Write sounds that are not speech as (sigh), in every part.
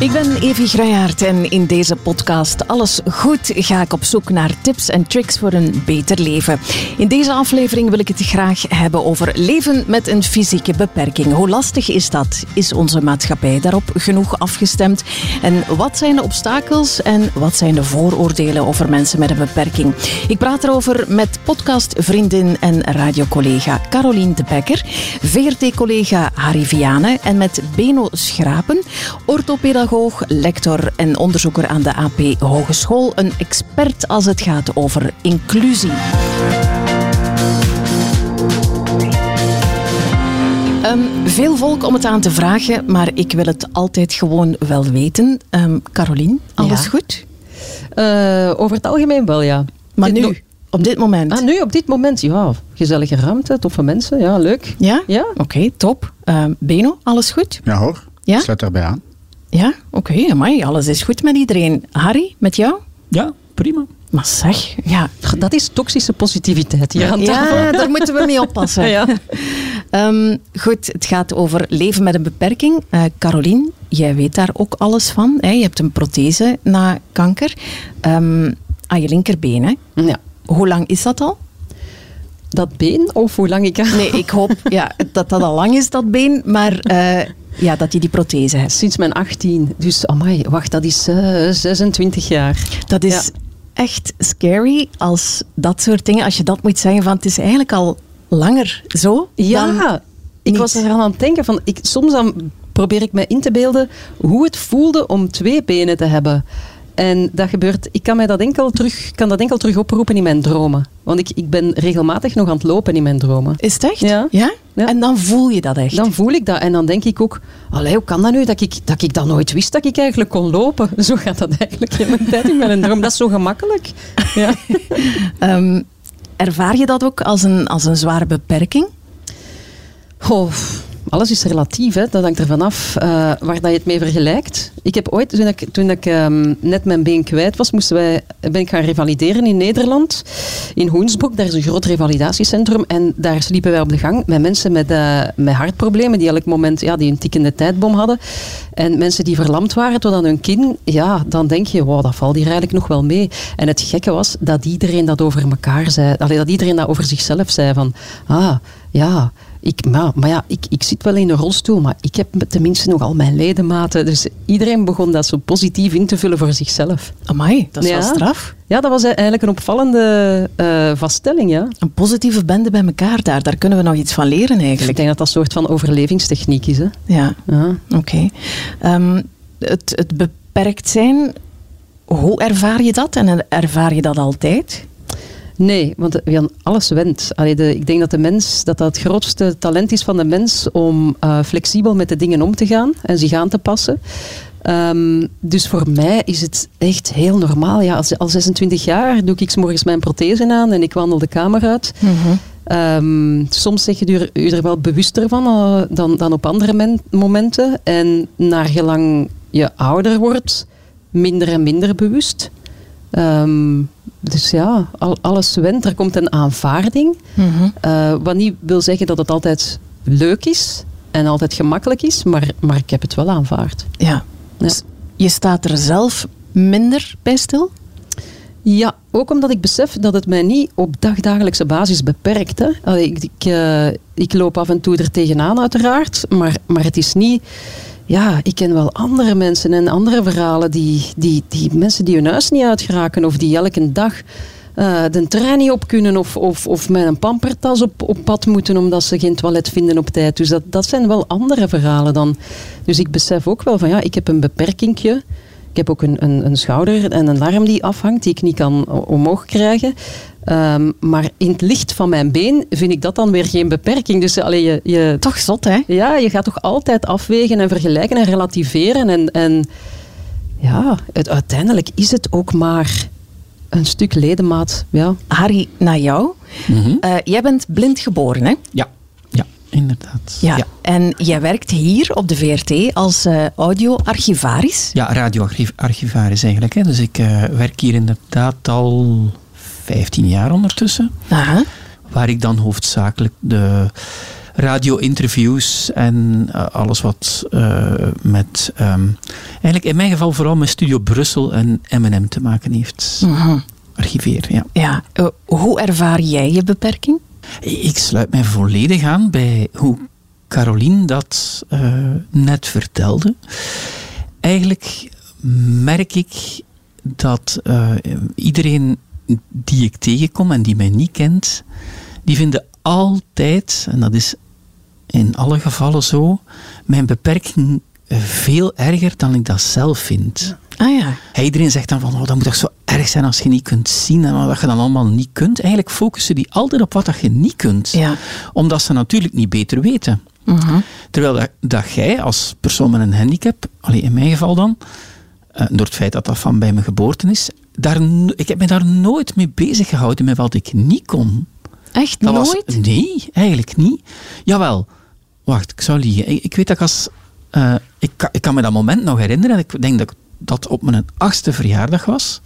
Ik ben Evi Gruijaert en in deze podcast Alles Goed ga ik op zoek naar tips en tricks voor een beter leven. In deze aflevering wil ik het graag hebben over leven met een fysieke beperking. Hoe lastig is dat? Is onze maatschappij daarop genoeg afgestemd? En wat zijn de obstakels en wat zijn de vooroordelen over mensen met een beperking? Ik praat erover met podcastvriendin en radiocollega Caroline de Becker, VRT-collega Harry Viane en met Beno Schrapen, orthopedagoog lector en onderzoeker aan de AP Hogeschool. Een expert als het gaat over inclusie. Um, veel volk om het aan te vragen, maar ik wil het altijd gewoon wel weten. Um, Carolien, alles Ja. goed? Eh, over het algemeen wel, ja. Maar Dit nu, op dit moment? Ah, nu, op dit moment, ja. Gezellige ruimte, toffe mensen, ja, leuk. Ja? Ja? Oké, top. Um, Beno, alles goed? Ja hoor, Ja? sluit daarbij aan. Ja? Oké, amai, alles is goed met iedereen. Harry, met jou? Ja, prima. Maar zeg, ja, Dat is toxische positiviteit hier aan tafel. Ja, (laughs) daar moeten we mee oppassen. (laughs) Ja. Ehm, goed, het gaat over leven met een beperking. Eh Carolien, jij weet daar ook alles van. Hè? Je hebt een prothese na kanker. Ehm, aan je linkerbeen. Hè? ja. Hoe lang is dat al? Dat been, of hoe lang ik... Nee, ik hoop ja, (laughs) dat dat al lang is, dat been. Maar eh, ja, dat je die prothese hebt. Sinds mijn 18. Dus, amai, wacht, dat is eh, 26 jaar. Dat is Ja. echt scary als dat soort dingen, als je dat moet zeggen van het is eigenlijk al langer zo. Ja, ik was eraan aan het denken van, ik, soms dan probeer ik me in te beelden hoe het voelde om twee benen te hebben. En dat gebeurt, ik kan, mij dat enkel terug, kan dat enkel terug oproepen in mijn dromen. Want ik, ik ben regelmatig nog aan het lopen in mijn dromen. Is het echt? Ja. ja? Ja. En dan voel je dat echt. Dan voel ik dat en dan denk ik ook, allee, hoe kan dat nu dat ik, dat ik dat nooit wist dat ik eigenlijk kon lopen? (laughs) Zo gaat dat eigenlijk in mijn tijd in mijn droom. Dat is zo gemakkelijk. Ja. (laughs) Ehm, ervaar je dat ook als een, als een zware beperking? Goh, alles is relatief, hè. dat hangt er vanaf eh waar dat je het mee vergelijkt. Ik heb ooit, toen ik, toen ik ehm, net mijn been kwijt was, moesten wij, ben ik gaan revalideren in Nederland. In Hoensbroek, daar is een groot revalidatiecentrum. En daar sliepen wij op de gang met mensen met, eh, met hartproblemen, die elk moment ja, die een tikkende tijdbom hadden. En mensen die verlamd waren tot aan hun kin. Ja, dan denk je, wow, dat valt hier eigenlijk nog wel mee. En het gekke was dat iedereen dat over elkaar zei. Dat iedereen dat over zichzelf zei. Van, ah, ja, ik, maar, maar ja, ik, ik zit wel in een rolstoel, maar ik heb tenminste nog al mijn ledematen. Dus iedereen begon dat zo positief in te vullen voor zichzelf. Amai, dat is Ja. wel straf. Ja, dat was eigenlijk een opvallende eh, vaststelling, ja. Een positieve bende bij elkaar daar, daar kunnen we nog iets van leren Ik eigenlijk. denk dat dat een soort van overlevingstechniek is. Hè. Ja, Ja. oké. Ehm, het, het beperkt zijn, hoe ervaar je dat? En ervaar je dat altijd? Nee, want Jan, alles went. Allee, de, ik denk dat de mens dat dat het grootste talent is van de mens om eh, flexibel met de dingen om te gaan en zich aan te passen. Ehm, dus voor mij is het echt heel normaal. Ja, als, al 26 jaar doe ik 's morgens mijn prothese aan en ik wandel de kamer uit. Ehm, soms zeg je er, je er wel bewuster van eh, dan, dan op andere men- momenten. En naar gelang je ouder wordt, minder en minder bewust. Ehm, dus ja, al, alles went. Er komt een aanvaarding. Eh, wat niet wil zeggen dat het altijd leuk is en altijd gemakkelijk is, maar, maar ik heb het wel aanvaard. Ja. Ja. Dus je staat er zelf minder bij stil? Ja, ook omdat ik besef dat het mij niet op dagdagelijkse basis beperkt. Hè. Allee, ik, ik, eh, ik loop af en toe er tegenaan uiteraard, maar, maar het is niet... Ja, ik ken wel andere mensen en andere verhalen die, die, die mensen die hun huis niet uitgeraken of die elke dag eh, de trein niet op kunnen of, of, of met een pampertas op, op pad moeten omdat ze geen toilet vinden op tijd. Dus dat, dat zijn wel andere verhalen dan. Dus ik besef ook wel van ja, ik heb een beperkingje. Ik heb ook een, een, een schouder en een arm die afhangt, die ik niet kan omhoog krijgen. Ehm, maar in het licht van mijn been vind ik dat dan weer geen beperking. Dus allee, je, je, Toch zot, hè? ja, je gaat toch altijd afwegen en vergelijken en relativeren. En, en ja, het, uiteindelijk is het ook maar een stuk ledemaat. Ja. Harry, naar jou. Eh, jij bent blind geboren, hè? Ja inderdaad. Ja. ja. En jij werkt hier op de VRT als eh, audioarchivaris. Ja, radioarchivaris eigenlijk. Hè. Dus ik eh, werk hier inderdaad al 15 jaar ondertussen. Aha. Waar ik dan hoofdzakelijk de radio-interviews en eh, alles wat met ehm, eigenlijk in mijn geval vooral met Studio Brussel en M&M te maken heeft. Mhm. Archiveer, ja. Ja, hoe ervaar jij je beperking? Ik sluit mij volledig aan bij hoe Caroline dat eh, net vertelde. Eigenlijk merk ik dat eh, iedereen die ik tegenkom en die mij niet kent, die vinden altijd, en dat is in alle gevallen zo, mijn beperking veel erger dan ik dat zelf vind. Ah ja. Iedereen zegt dan van, oh, dat moet toch zo erg zijn als je niet kunt zien en wat je dan allemaal niet kunt. Eigenlijk focussen die altijd op wat dat je niet kunt. Ja. Omdat ze natuurlijk niet beter weten. Mhm. Terwijl dat, dat jij als persoon met een handicap, alleen in mijn geval dan, eh, door het feit dat dat van bij mijn geboorte is, daar, ik heb me daar nooit mee bezig gehouden met wat ik niet kon. Echt Dat nooit? Was, nee, eigenlijk niet. Jawel, wacht, ik zou liegen. Ik, ik weet dat ik als... eh, ik, kan, ik kan me dat moment nog herinneren. en Ik denk dat ik- dat op mijn achtste verjaardag was.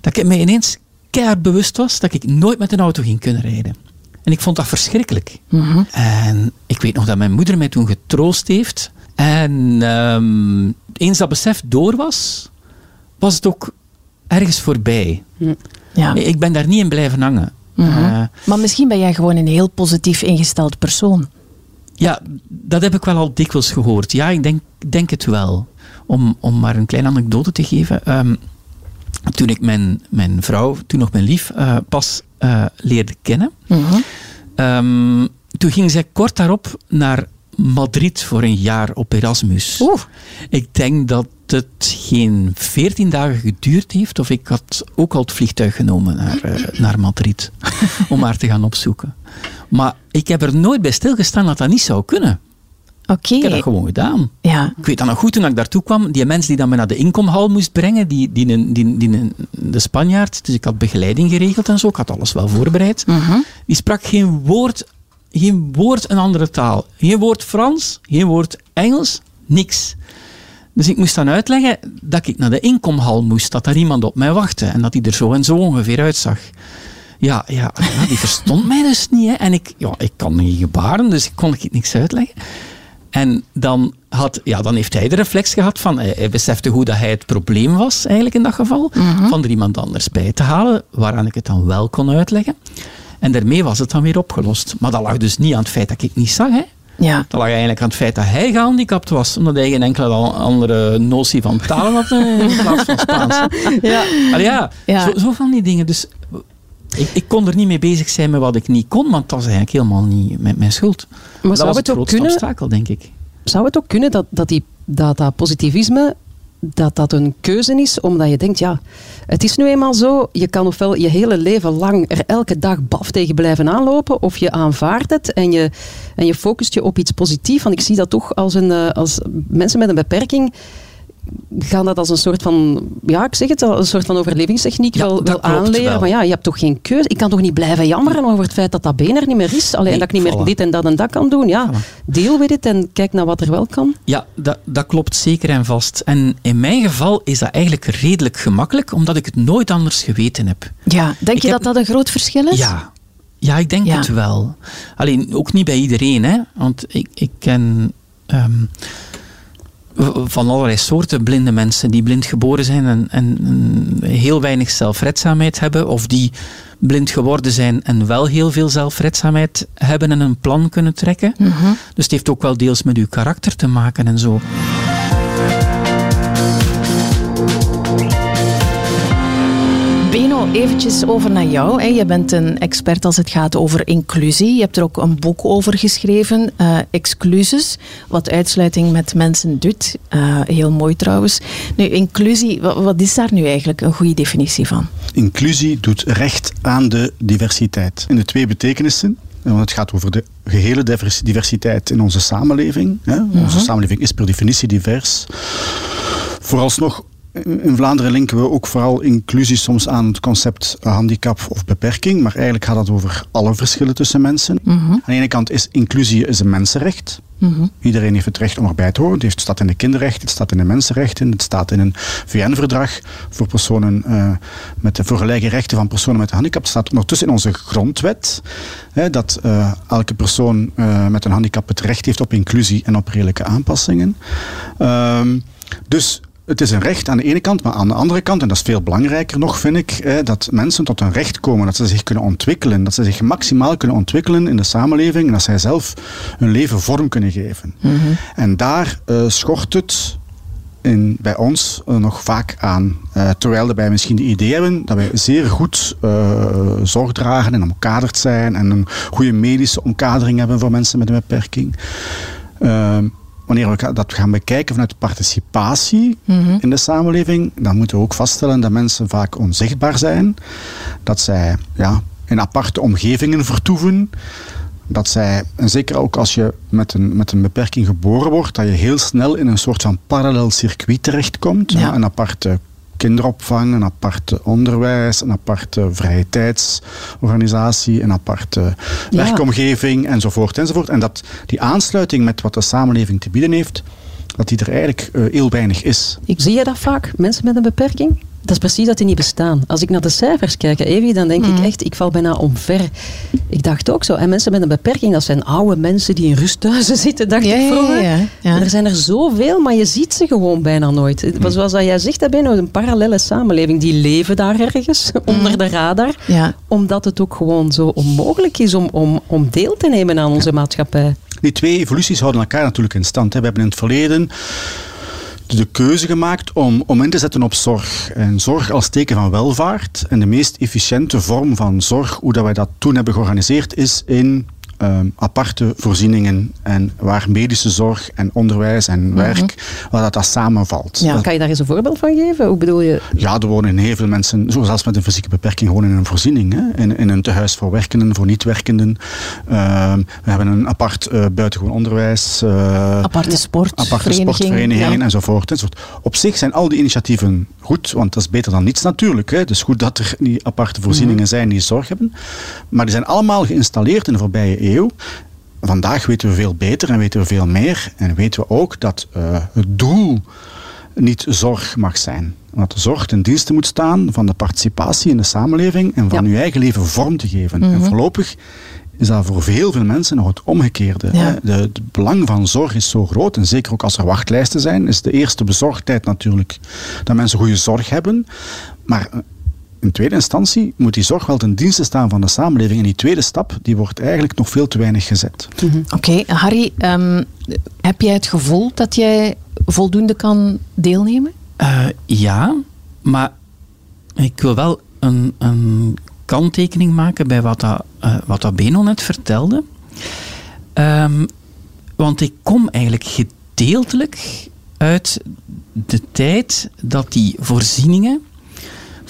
Dat ik me ineens keihard bewust was dat ik nooit met een auto ging kunnen rijden. En ik vond dat verschrikkelijk. Mhm. En ik weet nog dat mijn moeder mij toen getroost heeft. En ehm, eens dat besef door was, was het ook ergens voorbij. Ja. Ik ben daar niet in blijven hangen. Mhm. Eh, Maar misschien ben jij gewoon een heel positief ingesteld persoon. Ja, dat heb ik wel al dikwijls gehoord. Ja, ik denk, denk het wel. Om, om maar een kleine anekdote te geven. Ehm, toen ik mijn, mijn vrouw, toen nog mijn lief, eh, pas eh, leerde kennen. Mhm. ehm, toen ging zij kort daarop naar Madrid voor een jaar op Erasmus. Oeh. Ik denk dat het geen veertien dagen geduurd heeft, of ik had ook al het vliegtuig genomen naar, eh, naar Madrid, (laughs) om haar te gaan opzoeken. Maar ik heb er nooit bij stilgestaan dat dat niet zou kunnen. Ik heb dat gewoon gedaan. Ja. Ik weet dan nog goed, toen ik daartoe kwam, die mens die dan me naar de inkomhal moest brengen, die, die, die, die, die- de Spanjaard, dus ik had begeleiding geregeld en zo, ik had alles wel voorbereid, Mhm. die sprak geen woord, geen woord een andere taal. Geen woord Frans, geen woord Engels, niks. Dus ik moest dan uitleggen dat ik naar de inkomhal moest, dat daar iemand op mij wachtte en dat hij er zo en zo ongeveer uitzag. Ja, ja, ja die verstond mij dus niet. Hè. En ik, ja, ik kan niet gebaren, dus ik kon ik niks uitleggen. En dan, had, ja, dan heeft hij de reflex gehad van, hij, besefte hoe dat hij het probleem was, eigenlijk in dat geval, van er iemand anders bij te halen, waaraan ik het dan wel kon uitleggen. En daarmee was het dan weer opgelost. Maar dat lag dus niet aan het feit dat ik niet zag. Hè. Ja. Dat lag eigenlijk aan het feit dat hij gehandicapt was, omdat hij geen enkele andere notie van talen had eh, in plaats van Spaans. (laughs) Ja. Allee, ja, Ja. Zo, zo van die dingen. Dus ik, ik kon er niet mee bezig zijn met wat ik niet kon, want dat was eigenlijk helemaal niet met mijn schuld. Maar dat zou was het het ook kunnen- obstakel, denk ik. Zou het ook kunnen dat dat, die, dat, dat positivisme dat dat een keuze is, omdat je denkt, ja, het is nu eenmaal zo, je kan ofwel je hele leven lang er elke dag baf tegen blijven aanlopen, of je aanvaardt het en je, en je focust je op iets positiefs. Want ik zie dat toch als, een, eh, als mensen met een beperking gaan dat als een soort van, ja, ik zeg het, als een soort van overlevingstechniek Ja, wel, aanleren. wel. Van ja, je hebt toch geen keuze. Ik kan toch niet blijven jammeren over het feit dat dat been er niet meer is. Alleen Nee, dat ik niet meer dit en dat en dat kan doen. Ja, Voilà. deel with it en kijk naar wat er wel kan. Ja, dat, dat klopt zeker en vast. En in mijn geval is dat eigenlijk redelijk gemakkelijk, omdat ik het nooit anders geweten heb. ja. Denk Ik je heb- dat dat een groot verschil is? Ja, ja ik denk Ja. het wel. Alleen ook niet bij iedereen, hè? want ik, ik ken ehm, van allerlei soorten blinde mensen die blind geboren zijn en, en, heel weinig zelfredzaamheid hebben, of die blind geworden zijn en wel heel veel zelfredzaamheid hebben en een plan kunnen trekken. Mhm. Dus het heeft ook wel deels met uw karakter te maken en zo. Beno, eventjes over naar jou. hè. Je bent een expert als het gaat over inclusie. Je hebt er ook een boek over geschreven, eh Exclusus, wat uitsluiting met mensen doet. Eh, heel mooi trouwens. Nu, inclusie, wa- wat is daar nu eigenlijk een goede definitie van? Inclusie doet recht aan de diversiteit. In de twee betekenissen. Want het gaat over de gehele divers- diversiteit in onze samenleving. Hè. Onze samenleving is per definitie divers. Vooralsnog, in Vlaanderen linken we ook vooral inclusie soms aan het concept handicap of beperking. Maar eigenlijk gaat het over alle verschillen tussen mensen. Aan de ene kant is inclusie is een mensenrecht. Iedereen heeft het recht om erbij te horen. Het staat in de kinderrechten, het staat in de mensenrechten, het staat in een VN-verdrag voor personen eh, met de voor gelijke rechten van personen met een handicap. Het staat ondertussen in onze grondwet hè, dat eh, elke persoon eh, met een handicap het recht heeft op inclusie en op redelijke aanpassingen. Ehm, dus het is een recht aan de ene kant, maar aan de andere kant, en dat is veel belangrijker nog, vind ik, dat mensen tot een recht komen, dat ze zich kunnen ontwikkelen, dat ze zich maximaal kunnen ontwikkelen in de samenleving en dat zij zelf hun leven vorm kunnen geven. Mhm. En daar uh, schort het in, bij ons uh, nog vaak aan. Uh, terwijl wij misschien de idee hebben dat wij zeer goed zorg dragen en omkaderd zijn en een goede medische omkadering hebben voor mensen met een beperking. Wanneer we dat gaan bekijken vanuit participatie mhm. in de samenleving, dan moeten we ook vaststellen dat mensen vaak onzichtbaar zijn. Dat zij ja, in aparte omgevingen vertoeven. Dat zij, en zeker ook als je met een, met een beperking geboren wordt, dat je heel snel in een soort van parallel circuit terechtkomt. Ja. Een aparte kinderopvang, een apart onderwijs, een aparte vrije tijdsorganisatie, een aparte werkomgeving enzovoort enzovoort. En dat die aansluiting met wat de samenleving te bieden heeft, dat die er eigenlijk uh, heel weinig is. Ik zie je dat vaak, mensen met een beperking? Dat is precies dat die niet bestaan. Als ik naar de cijfers kijk, Evi, dan denk ik mhm. echt, ik val bijna omver. Ik dacht ook zo. En mensen met een beperking, dat zijn oude mensen die in rusthuizen (laughs) zitten, dacht ik vroeger. Ja, ja, er zijn er zoveel, maar je ziet ze gewoon bijna nooit. Mhm. Zoals dat jij zegt, dat je een parallele samenleving. Die leven daar ergens, (laughs) onder de radar. Omdat het ook gewoon zo onmogelijk is om, om, om deel te nemen aan onze maatschappij. Die twee evoluties houden elkaar natuurlijk in stand. We hebben in het verleden de keuze gemaakt om, om in te zetten op zorg. En zorg als teken van welvaart. En de meest efficiënte vorm van zorg, hoe dat wij dat toen hebben georganiseerd, is in Ehm, aparte voorzieningen en waar medische zorg en onderwijs en mhm. werk, waar dat, dat samenvalt. Ja, kan je daar eens een voorbeeld van geven? Hoe bedoel je? Ja, er wonen heel veel mensen, zoals met een fysieke beperking, gewoon in een voorziening. Hè? In, in een tehuis voor werkenden, voor niet-werkenden. Ehm, we hebben een apart uh, buitengewoon onderwijs. Uh, aparte sportverenigingen ja. enzovoort, enzovoort. Op zich zijn al die initiatieven goed, want dat is beter dan niets natuurlijk. Hè? Het is goed dat er die aparte voorzieningen mhm. zijn die zorg hebben. Maar die zijn allemaal geïnstalleerd in de voorbije eeuw Vandaag weten we veel beter en weten we veel meer. En weten we ook dat uh, het doel niet zorg mag zijn. Dat de zorg ten dienste moet staan van de participatie in de samenleving en van ja. uw eigen leven vorm te geven. En mhm. voorlopig is dat voor veel veel mensen nog het omgekeerde. Ja. De, het belang van zorg is zo groot, en zeker ook als er wachtlijsten zijn, is de eerste bezorgdheid natuurlijk dat mensen goede zorg hebben. Maar eh, in tweede instantie moet die zorg wel ten dienste staan van de samenleving. En die tweede stap die wordt eigenlijk nog veel te weinig gezet. Mhm. Oké, Harry, ehm, heb jij het gevoel dat jij voldoende kan deelnemen? Uh, ja, maar ik wil wel een, een kanttekening maken bij wat, dat, uh, wat dat Beno net vertelde. Um, want ik kom eigenlijk gedeeltelijk uit de tijd dat die voorzieningen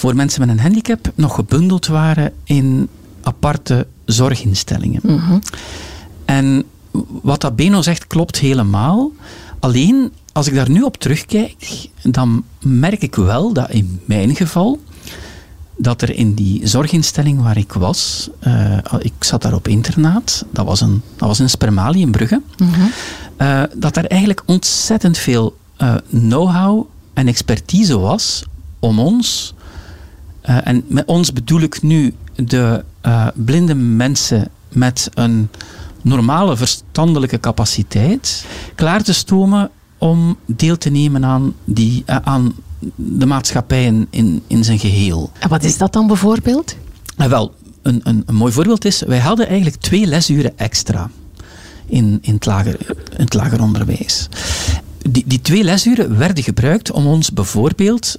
voor mensen met een handicap nog gebundeld waren in aparte zorginstellingen. Mhm. En wat dat Beno zegt klopt helemaal. Alleen als ik daar nu op terugkijk, dan merk ik wel dat in mijn geval dat er in die zorginstelling waar ik was, uh, ik zat daar op internaat, dat was een, dat was een Spermali in Brugge, mhm. uh, dat er eigenlijk ontzettend veel uh, know-how en expertise was om ons uh, en met ons bedoel ik nu de uh, blinde mensen met een normale verstandelijke capaciteit klaar te stomen om deel te nemen aan, die, uh, aan de maatschappij in, in, in zijn geheel. En wat is dat dan bijvoorbeeld? wel, een, een, een mooi voorbeeld is, wij hadden eigenlijk twee lesuren extra in, in, het, lager, in het lager onderwijs. Die, die twee lesuren werden gebruikt om ons bijvoorbeeld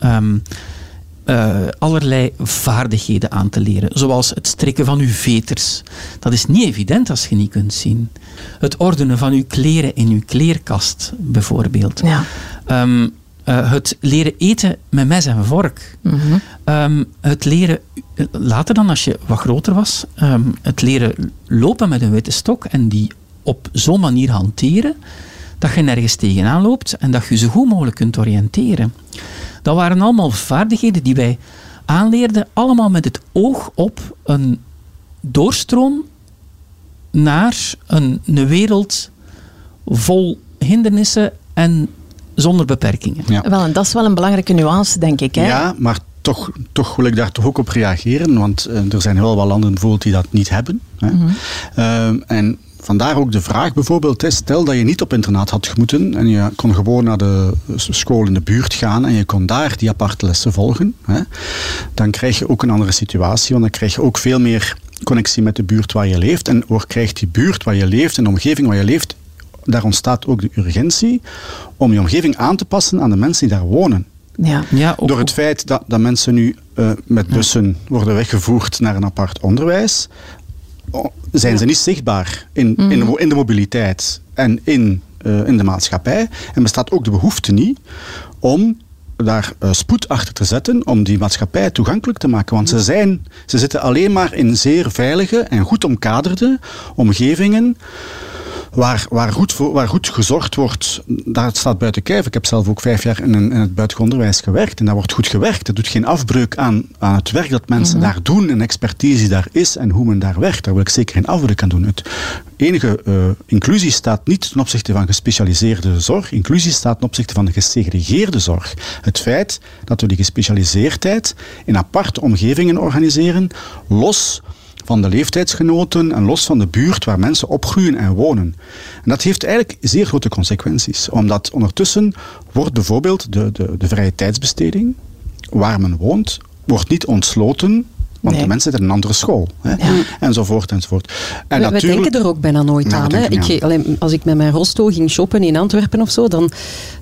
um, uh, allerlei vaardigheden aan te leren. Zoals het strikken van uw veters. Dat is niet evident als je niet kunt zien. Het ordenen van uw kleren in uw kleerkast, bijvoorbeeld. Ja. Um, uh, het leren eten met mes en vork. Mm -hmm. um, het leren, later dan als je wat groter was, um, het leren lopen met een witte stok en die op zo'n manier hanteren dat je nergens tegenaan loopt en dat je zo goed mogelijk kunt oriënteren. Dat waren allemaal vaardigheden die wij aanleerden, allemaal met het oog op een doorstroom naar een, een wereld vol hindernissen en zonder beperkingen. Ja. Wel, en dat is wel een belangrijke nuance, denk ik. Hè? Ja, maar toch, toch wil ik daar toch ook op reageren, want uh, er zijn heel wat landen bijvoorbeeld die dat niet hebben. Hè. Mm -hmm. uh, en vandaar ook de vraag bijvoorbeeld, hè, stel dat je niet op internaat had moeten en je kon gewoon naar de school in de buurt gaan en je kon daar die aparte lessen volgen, hè, dan krijg je ook een andere situatie, want dan krijg je ook veel meer connectie met de buurt waar je leeft. En ook krijgt die buurt waar je leeft en de omgeving waar je leeft, daar ontstaat ook de urgentie om je omgeving aan te passen aan de mensen die daar wonen. Ja. Ja, ook- Door het feit dat, dat mensen nu eh, met bussen worden weggevoerd naar een apart onderwijs, zijn ze niet zichtbaar in, in, de, mo- in de mobiliteit en in, eh, in de maatschappij. En bestaat ook de behoefte niet om daar eh, spoed achter te zetten om die maatschappij toegankelijk te maken. Want ze, zijn, ze zitten alleen maar in zeer veilige en goed omkaderde omgevingen waar, waar, goed voor, waar goed gezorgd wordt, daar staat buiten kijf. Ik heb zelf ook vijf jaar in, in het buitengewoon onderwijs gewerkt en daar wordt goed gewerkt. Dat doet geen afbreuk aan, aan het werk dat mensen daar doen en expertise die daar is en hoe men daar werkt. Daar wil ik zeker geen afbreuk aan doen. Het enige eh, inclusie staat niet ten opzichte van gespecialiseerde zorg. Inclusie staat ten opzichte van de gesegregeerde zorg. Het feit dat we die gespecialiseerdheid in aparte omgevingen organiseren, los van de leeftijdsgenoten en los van de buurt waar mensen opgroeien en wonen. En dat heeft eigenlijk zeer grote consequenties, omdat ondertussen wordt bijvoorbeeld de, de, de vrije tijdsbesteding waar men woont, wordt niet ontsloten, want Nee. de mensen zitten in een andere school. Hè? Enzovoort, enzovoort. En we, we denken er ook bijna nooit Ja, aan. Hè. Ik, alleen, als ik met mijn rosto ging shoppen in Antwerpen of zo, dan,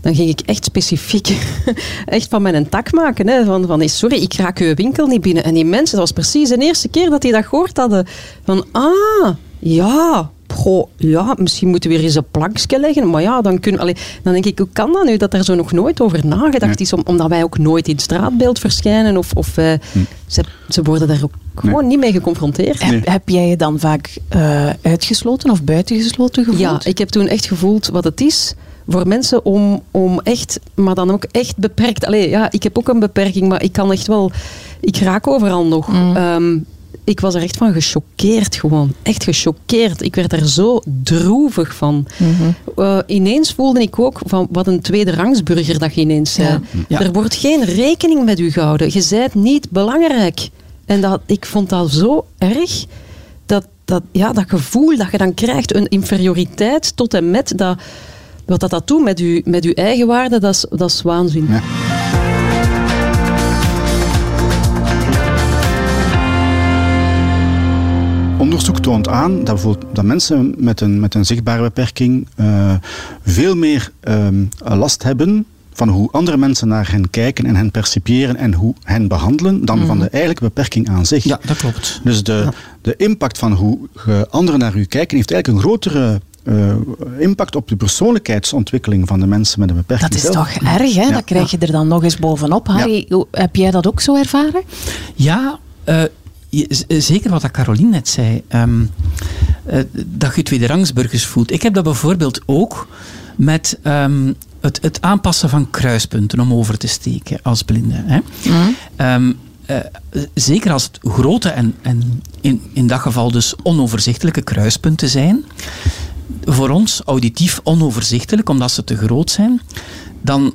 dan ging ik echt specifiek (laughs) echt van mijn tak maken. Hè. Van, van, sorry, ik raak uw winkel niet binnen. En die mensen, dat was precies de eerste keer dat die dat gehoord hadden. Van, ah, ja, goh, ja, misschien moeten we weer eens een plankje leggen. Maar ja, dan, kun, allee, dan denk ik, hoe kan dat nu dat er zo nog nooit over nagedacht Nee. is? Om, omdat wij ook nooit in het straatbeeld verschijnen. Of, of eh, ze, ze worden daar ook gewoon niet mee geconfronteerd. Heb, heb jij je dan vaak eh, uitgesloten of buitengesloten gevoeld? Ja, ik heb toen echt gevoeld wat het is voor mensen om, om echt, maar dan ook echt beperkt. Allee, ja, ik heb ook een beperking, maar ik kan echt wel, ik raak overal nog. Ehm, ik was er echt van gechoqueerd gewoon. Echt gechoqueerd. Ik werd er zo droevig van. Eh, ineens voelde ik ook van wat een tweede rangsburger dat je ineens zei. Ja. Er wordt geen rekening met u gehouden. Je zijt niet belangrijk. En dat, ik vond dat zo erg. Dat, dat, ja, dat gevoel dat je dan krijgt, een inferioriteit tot en met dat, wat dat, dat doet met je met uw eigen waarde, dat is, dat is waanzin. Ja. Onderzoek toont aan dat, bijvoorbeeld, dat mensen met een, met een zichtbare beperking eh, veel meer ehm, last hebben van hoe andere mensen naar hen kijken en hen percipiëren en hoe hen behandelen, dan van de eigenlijke beperking aan zich. Ja, dat klopt. Dus de, de impact van hoe ge- anderen naar u kijken heeft eigenlijk een grotere eh, impact op de persoonlijkheidsontwikkeling van de mensen met een beperking. Dat is zelf. toch erg, hè? Ja. Dat krijg je er dan nog eens bovenop. Harry, heb jij dat ook zo ervaren? Ja, eh, eh, zeker wat dat Caroline net zei. ehm, eh, dat je tweede rangsburgers voelt. Ik heb dat bijvoorbeeld ook met ehm, het, het aanpassen van kruispunten om over te steken als blinde. Hè. Ehm, eh, zeker als het grote en, en in, in dat geval dus onoverzichtelijke kruispunten zijn. Voor ons auditief onoverzichtelijk, omdat ze te groot zijn. Dan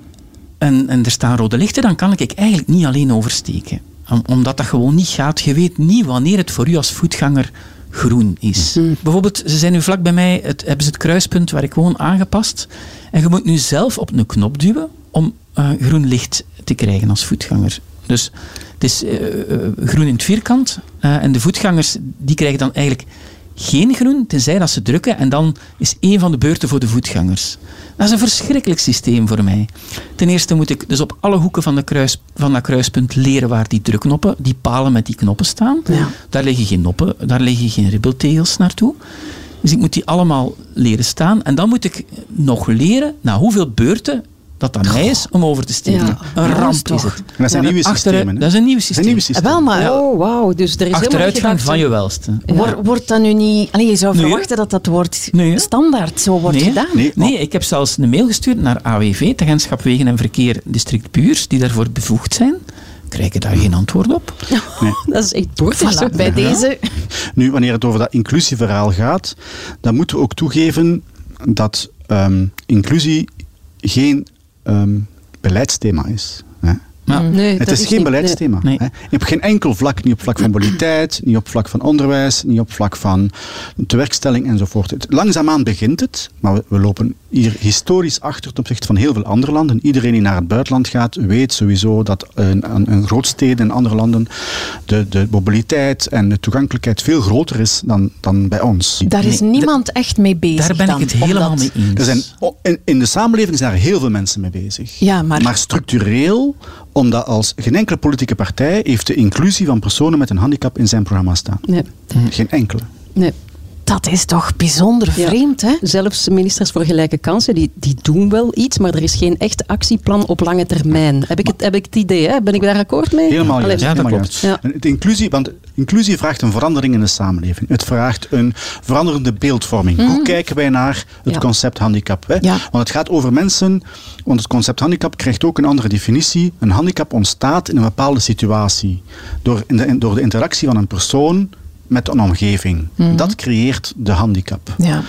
en, en er staan rode lichten, dan kan ik eigenlijk niet alleen oversteken. Om- omdat dat gewoon niet gaat. Je weet niet wanneer het voor u als voetganger groen is. Bijvoorbeeld, ze zijn nu vlak bij mij, het, hebben ze het kruispunt waar ik woon aangepast. En je moet nu zelf op een knop duwen om eh, groen licht te krijgen als voetganger. Dus het is eh, eh, groen in het vierkant. en de voetgangers die krijgen dan eigenlijk geen groen, tenzij dat ze drukken. En dan is één van de beurten voor de voetgangers. Dat is een verschrikkelijk systeem voor mij. Ten eerste moet ik dus op alle hoeken van, de kruis, van dat kruispunt leren waar die drukknoppen, die palen met die knoppen staan. Ja. Daar liggen geen noppen, daar liggen geen ribbeltegels naartoe. Dus ik moet die allemaal leren staan. En dan moet ik nog leren na hoeveel beurten dat aan mij is om over te steken. Ja. Een dat ramp is het. En dat zijn Ja, nieuwe achteruit- systemen. hè? Dat is een nieuw Dat systeem. systemen. Wel, maar Oh, wauw. Dus er is Achteruitgang gedacht- van je welste. Wor- wordt dat nu niet... Allee, je zou Nee, verwachten dat dat wordt Nee, standaard zo wordt Nee, gedaan. Nee, Nee, ik heb zelfs een mail gestuurd naar AWV, het Agentschap Wegen en Verkeer District Buurs, die daarvoor bevoegd zijn. Krijgen daar geen antwoord op? (laughs) Dat is echt. Voilà, bij deze... Nu, wanneer het over dat inclusieverhaal gaat, dan moeten we ook toegeven dat ehm, inclusie geen ehm, beleidsthema is. Ja. Nee, Het is, geen niet- beleidsthema. Nee. Hè. Op geen enkel vlak, niet op vlak van mobiliteit, niet op vlak van onderwijs, niet op vlak van tewerkstelling enzovoort. Het, langzaamaan begint het, maar we, we lopen hier historisch achter ten opzichte van heel veel andere landen. Iedereen die naar het buitenland gaat, weet sowieso dat in, in, in grootsteden en andere landen de, de mobiliteit en de toegankelijkheid veel groter is dan, dan bij ons. Daar is Nee, niemand echt mee bezig. Daar ben dan, ik het helemaal mee eens. Er zijn, in, in de samenleving zijn daar heel veel mensen mee bezig. Ja, maar- structureel, omdat als geen enkele politieke partij heeft de inclusie van personen met een handicap in zijn programma staan. Nee, Geen enkele. nee. Dat is toch bijzonder Ja. vreemd, hè? Zelfs ministers voor gelijke kansen, die, die doen wel iets, maar er is geen echt actieplan op lange termijn. Heb ik het, heb ik het idee, hè? ben ik daar akkoord mee? Helemaal juist. Ja, dat helemaal klopt. Ja. Inclusie, want inclusie vraagt een verandering in de samenleving. Het vraagt een veranderende beeldvorming. Hoe kijken wij naar het Ja. concept handicap? Hè? Ja. Want het gaat over mensen, want het concept handicap krijgt ook een andere definitie. Een handicap ontstaat in een bepaalde situatie. Door, in de, door de interactie van een persoon met een omgeving. Dat creëert de handicap. Ja.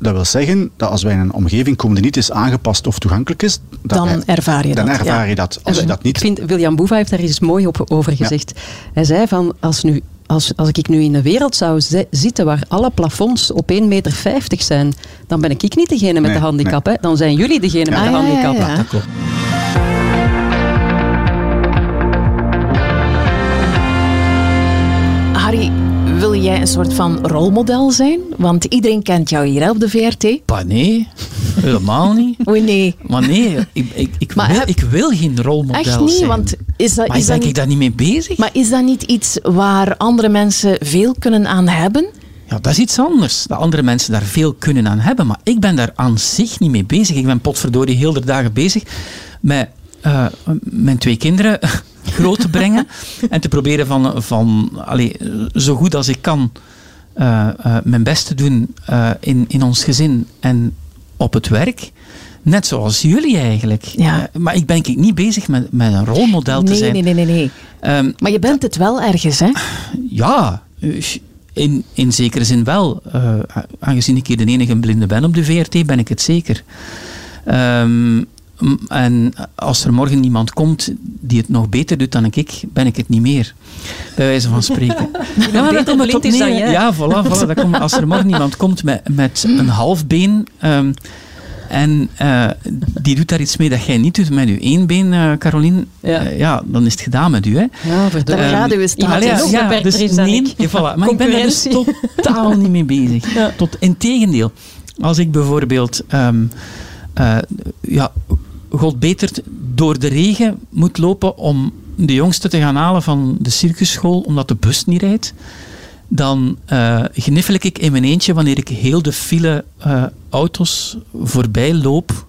Dat wil zeggen dat als wij in een omgeving komen die niet is aangepast of toegankelijk is, Dan wij- ervaar je dan dat, ervaar ja. je dat. Als je dat Ik niet vind, William Boeva heeft daar iets mooi op, over gezegd. Hij zei van, als, nu, als, als ik nu in een wereld zou zi- zitten waar alle plafonds op 1,50 meter zijn, dan ben ik niet degene met Nee, de handicap. Hè? Dan zijn jullie degene met de handicap. ja. Dat klopt. Jij een soort van rolmodel zijn? Want iedereen kent jou hier hè, op de VRT. Nee, helemaal niet. (laughs) Oei, nee. Maar nee, ik, ik, ik, Maar wil, heb- ik wil geen rolmodel Echt niet, zijn. want is dat, maar is dat ik niet, daar niet mee bezig? maar is dat niet iets waar andere mensen veel kunnen aan hebben? Ja, dat is iets anders. Dat andere mensen daar veel kunnen aan hebben. Maar ik ben daar aan zich niet mee bezig. Ik ben potverdorie heel de dagen bezig met eh, mijn twee kinderen (laughs) groot te brengen. (laughs) en te proberen van, van allee, zo goed als ik kan eh, eh, mijn best te doen eh, in, in ons gezin en op het werk. Net zoals jullie eigenlijk. Ja. Maar ik ben ik niet bezig met, met een rolmodel te zijn. nee, nee, nee, nee. Ehm, Maar je bent het wel ergens, hè? ja, in, in zekere zin wel. Aangezien ik hier de enige blinde ben op de VRT, ben ik het zeker. Ehm, en als er morgen iemand komt die het nog beter doet dan ik, ben ik het niet meer. Bij wijze van spreken. (laughs) ja, maar beter komt het op is neer. Ja, voilà, voilà, dat komt, als er morgen iemand komt met, met een half been... ehm, en eh, die doet daar iets mee dat jij niet doet met je één been, eh Caroline. Ja. eh, ja, dan is het gedaan met u. Hè. Ja, gaat uw Iemand status. die Allee, nog beperkter dus is nee, ja, voilà. Maar ik ben daar dus totaal niet mee bezig. Ja. Tot integendeel. Als ik bijvoorbeeld ehm, eh, ja, God beter door de regen moet lopen om de jongste te gaan halen van de circusschool omdat de bus niet rijdt, dan eh gniffel ik in mijn eentje wanneer ik heel de file eh, auto's voorbij loop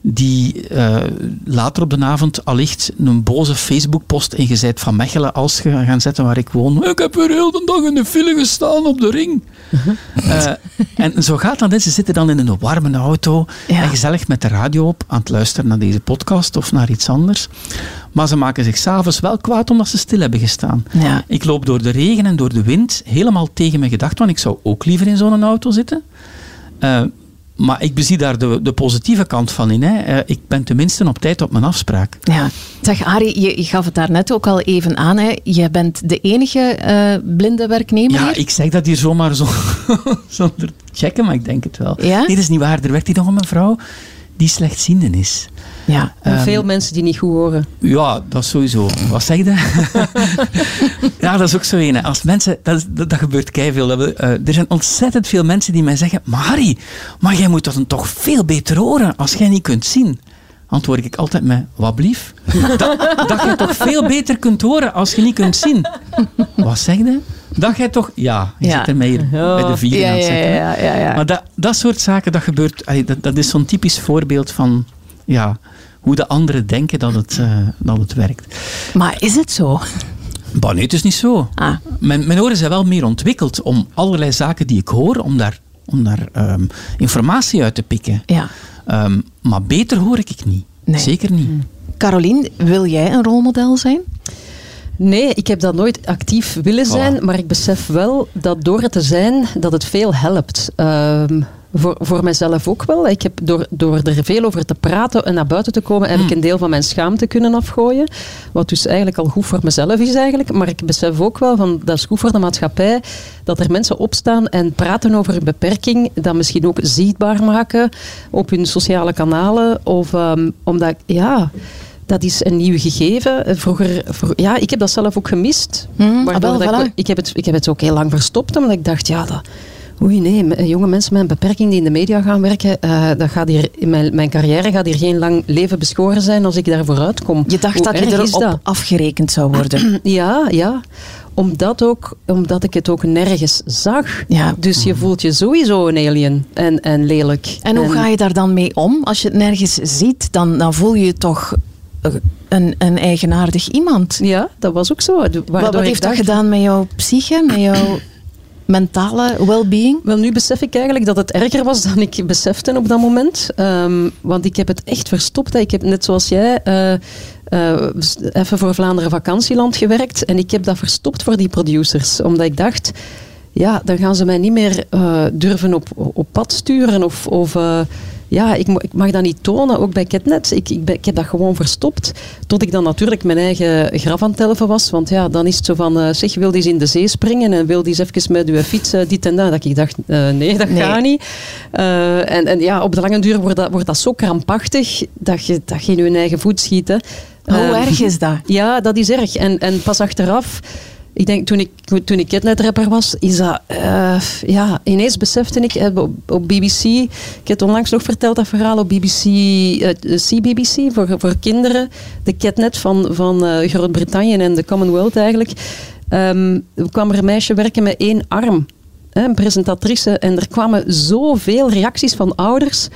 die eh, later op de avond allicht een boze Facebook-post ingezet van Mechelen als je gaan zetten waar ik woon. Ik heb weer heel de dag in de file gestaan op de ring. Eh, en zo gaat dat. Ze zitten dan in een warme auto Ja. en gezellig met de radio op aan het luisteren naar deze podcast of naar iets anders. Maar ze maken zich s'avonds wel kwaad omdat ze stil hebben gestaan. Ja. Ik loop door de regen en door de wind helemaal tegen mijn gedachten, want ik zou ook liever in zo'n auto zitten. Eh, maar ik bezie daar de, de positieve kant van in. Hè. Eh, ik ben tenminste op tijd op mijn afspraak. Ja. Zeg, Harry, je, je gaf het daar net ook al even aan. Hè. Je bent de enige eh, blinde werknemer Ja, hier? ik zeg dat hier zomaar zo, (laughs) zonder gekken, maar ik denk het wel. Ja? Nee, dat is niet waar. Er werkt hier nog een mevrouw die slechtziende is. Ja. Ehm, veel mensen die niet goed horen. Ja, dat is sowieso. Wat zeg je? (laughs) ja, dat is ook zo een. Als mensen, dat, dat, dat gebeurt keiveel. Dat we, eh, er zijn ontzettend veel mensen die mij zeggen, maar Harry, maar jij moet dat dan toch veel beter horen als jij niet kunt zien. Antwoord ik altijd met, wat blief? Dat, dat je toch veel beter kunt horen als je niet kunt zien. Wat zeg je? Dat jij toch... Ja, je Ja. zit er mij hier bij de vier Ja, aan het ja, ja, ja, ja. Maar dat, dat soort zaken, dat gebeurt... Dat, dat is zo'n typisch voorbeeld van ja, hoe de anderen denken dat het, eh, dat het werkt. Maar is het zo? Maar nee, het is niet zo. Ah. Mijn, mijn oren zijn wel meer ontwikkeld om allerlei zaken die ik hoor, om daar, om daar ehm, informatie uit te pikken. Ja. Ehm, maar beter hoor ik het niet. Nee. Zeker niet. Caroline, wil jij een rolmodel zijn? Nee, ik heb dat nooit actief willen zijn, maar ik besef wel dat door het te zijn, dat het veel helpt. Ehm, voor, voor mezelf ook wel. Ik heb door, door er veel over te praten en naar buiten te komen, heb ik een deel van mijn schaamte kunnen afgooien. Wat dus eigenlijk al goed voor mezelf is eigenlijk. Maar ik besef ook wel, van, dat is goed voor de maatschappij, dat er mensen opstaan en praten over hun beperking, dat misschien ook zichtbaar maken op hun sociale kanalen. Of um, omdat, ja dat is een nieuw gegeven. Vroeger, ja, ik heb dat zelf ook gemist. Mm, ik, ik, heb het, ik heb het ook heel lang verstopt, omdat ik dacht, ja, dat, Oei, nee, jonge mensen met een beperking die in de media gaan werken, uh, dat gaat hier, in mijn, mijn carrière gaat hier geen lang leven beschoren zijn als ik daar vooruit kom. Je dacht dat je erop afgerekend zou worden? (clears throat) ja, ja. Omdat, ook, omdat ik het ook nergens zag. Ja. Dus je voelt je sowieso een alien en, en lelijk. En hoe ga je daar dan mee om? Als je het nergens ziet, dan, dan voel je je toch een, een eigenaardig iemand. Ja, dat was ook zo. Wat, wat heeft dat gedaan met jouw psyche, met jouw mentale well-being? Wel, nu besef ik eigenlijk dat het erger was dan ik besefte op dat moment. Um, want ik heb het echt verstopt. Ik heb net zoals jij uh, uh, even voor Vlaanderen Vakantieland gewerkt. En ik heb dat verstopt voor die producers. Omdat ik dacht, ja, dan gaan ze mij niet meer uh, durven op, op pad sturen of... of ja, ik, ik, mag dat niet tonen, ook bij Ketnet. Ik, ik, ik, heb dat gewoon verstopt. Tot ik dan natuurlijk mijn eigen graf aan het telven was. Want ja, dan is het zo van, uh, zeg, wil die eens in de zee springen en wil die eens even met uw fiets uh, dit en dat. Dat ik dacht, uh, nee, dat nee. gaat niet. en, en ja, op de lange duur wordt dat, wordt dat zo krampachtig dat je, dat je in je eigen voet schiet. Hè. Hoe erg is dat? (laughs) Ja, dat is erg. En, en pas achteraf ik denk, toen ik, toen ik rapper was, is dat... Uh, ja, ineens besefte ik op, op, BBC... Ik heb onlangs nog verteld, dat verhaal op BBC... Uh, CBBC, voor, voor kinderen. De Catnet van, van Groot-Brittannië en de Commonwealth eigenlijk. Um, kwam er een meisje werken met één arm. Hè, een presentatrice. En er kwamen zoveel reacties van ouders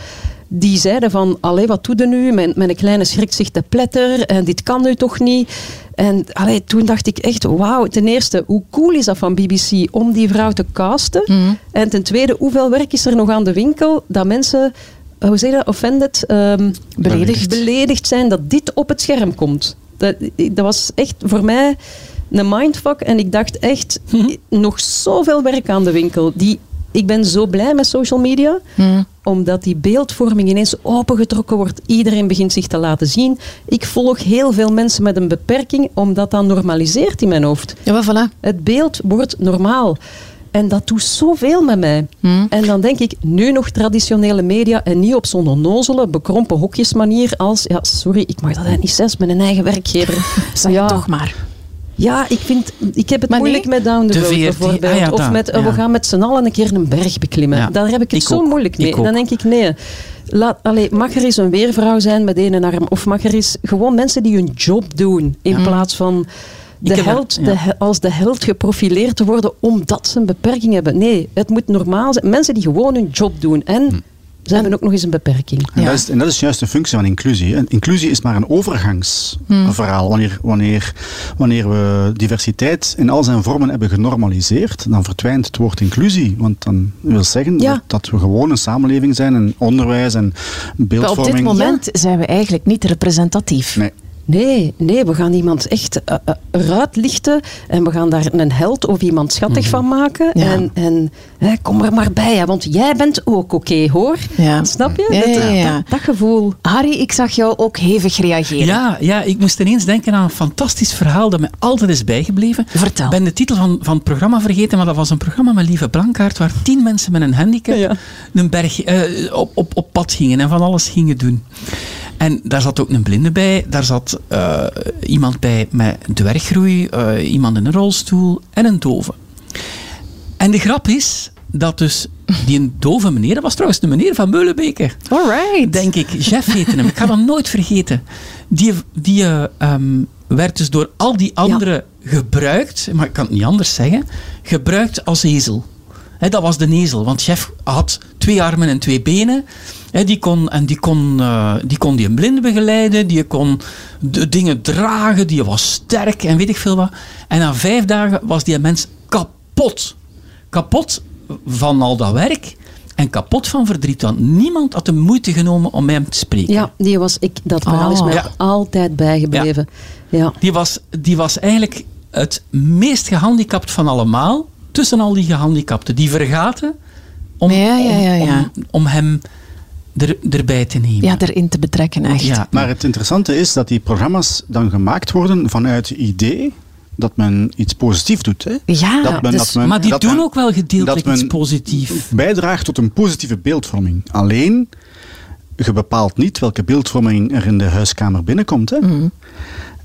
die zeiden van, allee, wat doe je nu? Mijn, mijn kleine schrikt zich te pletter en dit kan nu toch niet. En allee, toen dacht ik echt, wauw, ten eerste, hoe cool is dat van BBC om die vrouw te casten? Mm. En ten tweede, hoeveel werk is er nog aan de winkel dat mensen, eh, hoe zeg je dat, offended, um, beledigd. beledigd zijn dat dit op het scherm komt? Dat, dat was echt voor mij een mindfuck en ik dacht echt, mm. nog zoveel werk aan de winkel die ik ben zo blij met social media, hmm. Omdat die beeldvorming ineens opengetrokken wordt. Iedereen begint zich te laten zien. Ik volg heel veel mensen met een beperking, omdat dat normaliseert in mijn hoofd. Ja, voilà. Het beeld wordt normaal. En dat doet zoveel met mij. Hmm. En dan denk ik, nu nog traditionele media en niet op zo'n onnozele, bekrompen hokjesmanier als, ja, sorry, ik mag dat niet zes met een eigen werkgever. (laughs) zeg ja, toch maar. Ja, ik, vind, ik heb het moeilijk met Down the, Road bijvoorbeeld. Ah, of met, we gaan met z'n allen een keer een berg beklimmen. Daar heb ik het zo moeilijk mee. Dan denk ik, nee. Laat, allee, mag er eens een weervrouw zijn met één arm? Of mag er eens gewoon mensen die hun job doen, in plaats van de held, de, als de held geprofileerd te worden omdat ze een beperking hebben. Nee, het moet normaal zijn. Mensen die gewoon hun job doen. En hm. Ze hebben ook nog eens een beperking. En, dat is, en, dat is, juist de functie van inclusie. Inclusie is maar een overgangsverhaal. Wanneer, wanneer, wanneer we diversiteit in al zijn vormen hebben genormaliseerd, dan verdwijnt het woord inclusie. Want dan wil zeggen dat, dat, we gewoon een samenleving zijn en onderwijs en beeldvorming. Maar op dit moment zijn we eigenlijk niet representatief. Nee. Nee, nee, we gaan iemand echt uh, eruit lichten en we gaan daar een held of iemand schattig mhm. van maken. En, en hè, kom er maar bij, hè, want jij bent ook oké, hoor. Ja. Snap je? Dat, dat, dat, gevoel. Harry, ik zag jou ook hevig reageren. Ja, ja, ik moest ineens denken aan een fantastisch verhaal dat me altijd is bijgebleven. Vertel. Ik ben de titel van, van het programma vergeten, maar dat was een programma met Lieve Blankaart waar tien mensen met een handicap een berg, uh, op, op, op pad gingen en van alles gingen doen. En daar zat ook een blinde bij, daar zat uh, iemand bij met dwerggroei, uh, iemand in een rolstoel en een dove. En de grap is dat dus die een dove meneer, dat was trouwens de meneer van Meulenbeke. Alright. Denk ik, Jeff heette hem. Ik ga dat nooit vergeten. Die, die um, werd dus door al die anderen ja. gebruikt, maar ik kan het niet anders zeggen, gebruikt als ezel. He, dat was de ezel, want chef had twee armen en twee benen die kon, en die kon, uh, die kon die een blinde begeleiden, die kon de dingen dragen, die was sterk en weet ik veel wat. En na vijf dagen was die mens kapot. Kapot van al dat werk. En kapot van verdriet, want niemand had de moeite genomen om met hem te spreken. Ja, die was, ik, dat verhaal is ah. mij altijd bijgebleven. Ja. ja. Die, was, die was eigenlijk het meest gehandicapt van allemaal, tussen al die gehandicapten. Die vergaten om, Ja, ja, ja, ja. om, om hem er, erbij te nemen. Ja, erin te betrekken, echt. Ja. Maar het interessante is dat die programma's dan gemaakt worden vanuit het idee dat men iets positiefs doet. Hè? Ja, dat men, dus- dat men, maar die dat doen men ook wel gedeeltelijk dat iets positiefs. bijdraagt tot een positieve beeldvorming. Alleen, je bepaalt niet welke beeldvorming er in de huiskamer binnenkomt. Hè? Mhm.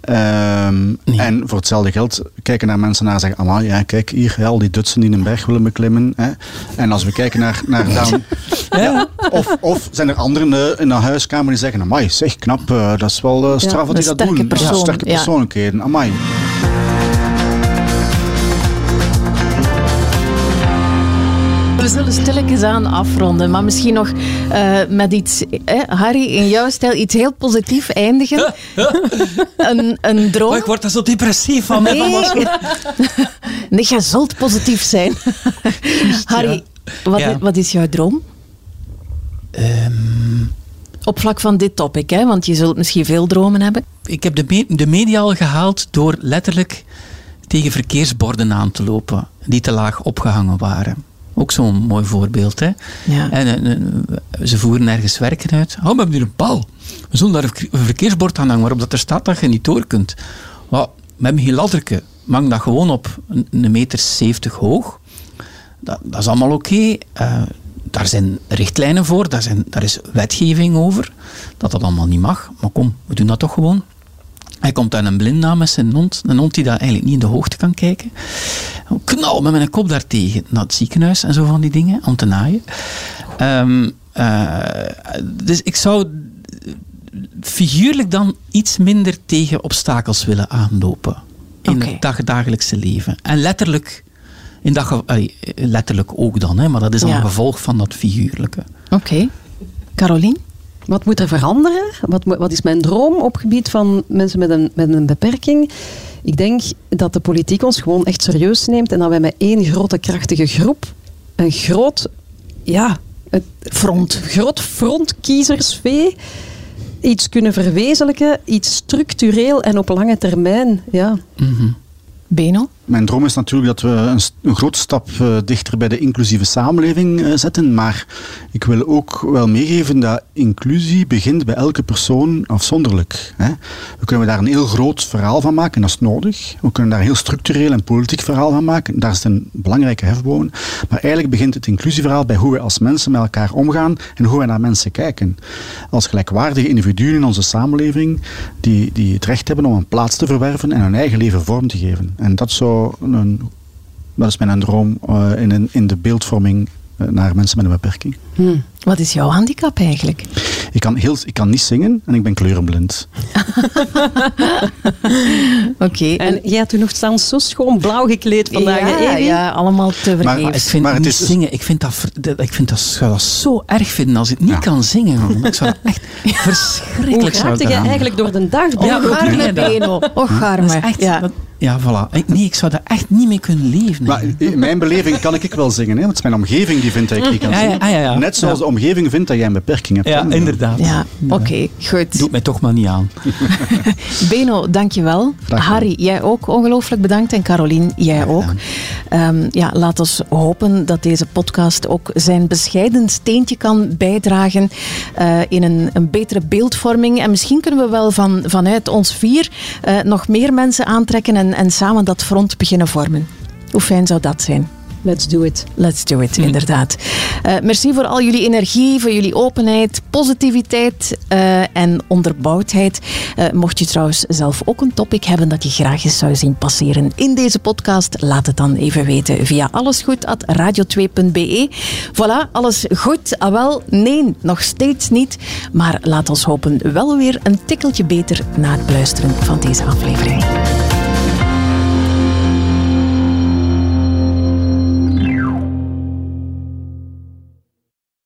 Ehm, Nee. En voor hetzelfde geld kijken naar mensen naar en zeggen: Amai, ja, kijk hier, hè, al die Dutsen die een berg willen beklimmen. Hè. En als we kijken naar, naar down. ja, of, of zijn er anderen eh, in een huiskamer die zeggen: Amai, zeg knap, eh, dat is wel eh, straf wat die dat doen. persoon, Ja, sterke ja. persoonlijkheden. Amai. We zullen stilletjes aan afronden, maar misschien nog eh, met iets, eh, Harry, in jouw stijl, iets heel positief eindigen. een, een droom. Oh, ik word daar zo depressief van. Nee. (laughs) Nee, jij zult positief zijn. Harry, wat, Ja. wat is jouw droom? Ehm, Op vlak van dit topic, hè? want je zult misschien veel dromen hebben. ik heb de, me- de media al gehaald door letterlijk tegen verkeersborden aan te lopen die te laag opgehangen waren. Ook zo'n mooi voorbeeld. Hè? Ja. En, eh, ze voeren ergens werken uit. Oh, we hebben hier een bal. We zullen daar een verke- een verkeersbord aan hangen waarop dat er staat dat je niet door kunt. Oh, we hebben geen ladderke. Mang dat gewoon op een, meter 70 hoog. Dat, dat is allemaal oké. Eh, daar zijn richtlijnen voor, daar, zijn, daar is wetgeving over. Dat dat allemaal niet mag. Maar kom, we doen dat toch gewoon. Hij komt aan een blind met zijn hond. Een hond die daar eigenlijk niet in de hoogte kan kijken. Knal met mijn kop daartegen naar het ziekenhuis en zo van die dingen, om te naaien. Ehm, eh, dus ik zou figuurlijk dan iets minder tegen obstakels willen aanlopen. In het dag- dagelijkse leven. En letterlijk, in dat letterlijk ook dan, hè, maar dat is dan Ja. een gevolg van dat figuurlijke. Oké. Carolien? Wat moet er veranderen? Wat, wat is mijn droom op gebied van mensen met een, met een beperking? Ik denk dat de politiek ons gewoon echt serieus neemt en dat wij met één grote krachtige groep een groot, ja, het front, groot front kiezersvee iets kunnen verwezenlijken, iets structureel en op lange termijn. Ja. Mhm. Beno? Mijn droom is natuurlijk dat we een, een grote stap eh, dichter bij de inclusieve samenleving eh, zetten. Maar ik wil ook wel meegeven dat inclusie begint bij elke persoon afzonderlijk. Hè. We kunnen daar een heel groot verhaal van maken, dat is nodig. We kunnen daar een heel structureel en politiek verhaal van maken. Daar is een belangrijke hefboom. Maar eigenlijk begint het inclusieverhaal bij hoe we als mensen met elkaar omgaan en hoe we naar mensen kijken. Als gelijkwaardige individuen in onze samenleving die, die het recht hebben om een plaats te verwerven en hun eigen leven vorm te geven. En dat, zou een, dat is mijn droom eh, in, een- in de beeldvorming eh, naar mensen met een beperking. Hm. Wat is jouw handicap eigenlijk? Ik kan, heel, ik kan niet zingen en ik ben kleurenblind. (laughs) Oké. En jij had toen nog staan zo schoon blauw gekleed vandaag. ja, Evi? ja, allemaal te Maar- vergeefs. Ik vind Maar het niet is dus- zingen, ik vind dat, ik vind dat, zou dat zo erg vinden als ik niet Ja. kan zingen. man. Ik zou dat echt (laughs) Hoe verschrikkelijk zou raakte jij gaan. eigenlijk door de dag? Ja, arme Beno. Och, Dat is arme. echt, Ja. dat- ja, voilà. Ik- Nee, ik zou daar echt niet mee kunnen leven. Maar in mijn beleving kan ik ik wel zingen, hè, want het is mijn omgeving die vindt dat ik niet kan Ja, ja, zingen. ah, ja, ja. Net zoals Ja. de omgeving vindt dat jij een beperking hebt. Ja, hè. inderdaad. Ja, oké, goed. Doet mij toch maar niet aan. (laughs) Beno, dankjewel. gedaan. Harry, jij ook ongelooflijk bedankt. En Carolien, jij ook. Ehm, ja, laat ons hopen dat deze podcast ook zijn bescheiden steentje kan bijdragen eh, in een, een betere beeldvorming. En misschien kunnen we wel van, vanuit ons vier eh, nog meer mensen aantrekken en, en samen dat front beginnen vormen. Hoe fijn zou dat zijn? Let's do it. Let's do it, inderdaad. Eh, merci voor al jullie energie, voor jullie openheid, positiviteit eh, en onderbouwdheid. Eh, mocht je trouwens zelf ook een topic hebben dat je graag eens zou zien passeren in deze podcast, laat het dan even weten via allesgoed.radio2.be. Voilà, alles goed? Ah wel, nee, nog steeds niet. Maar laat ons hopen wel weer een tikkeltje beter na het beluisteren van deze aflevering.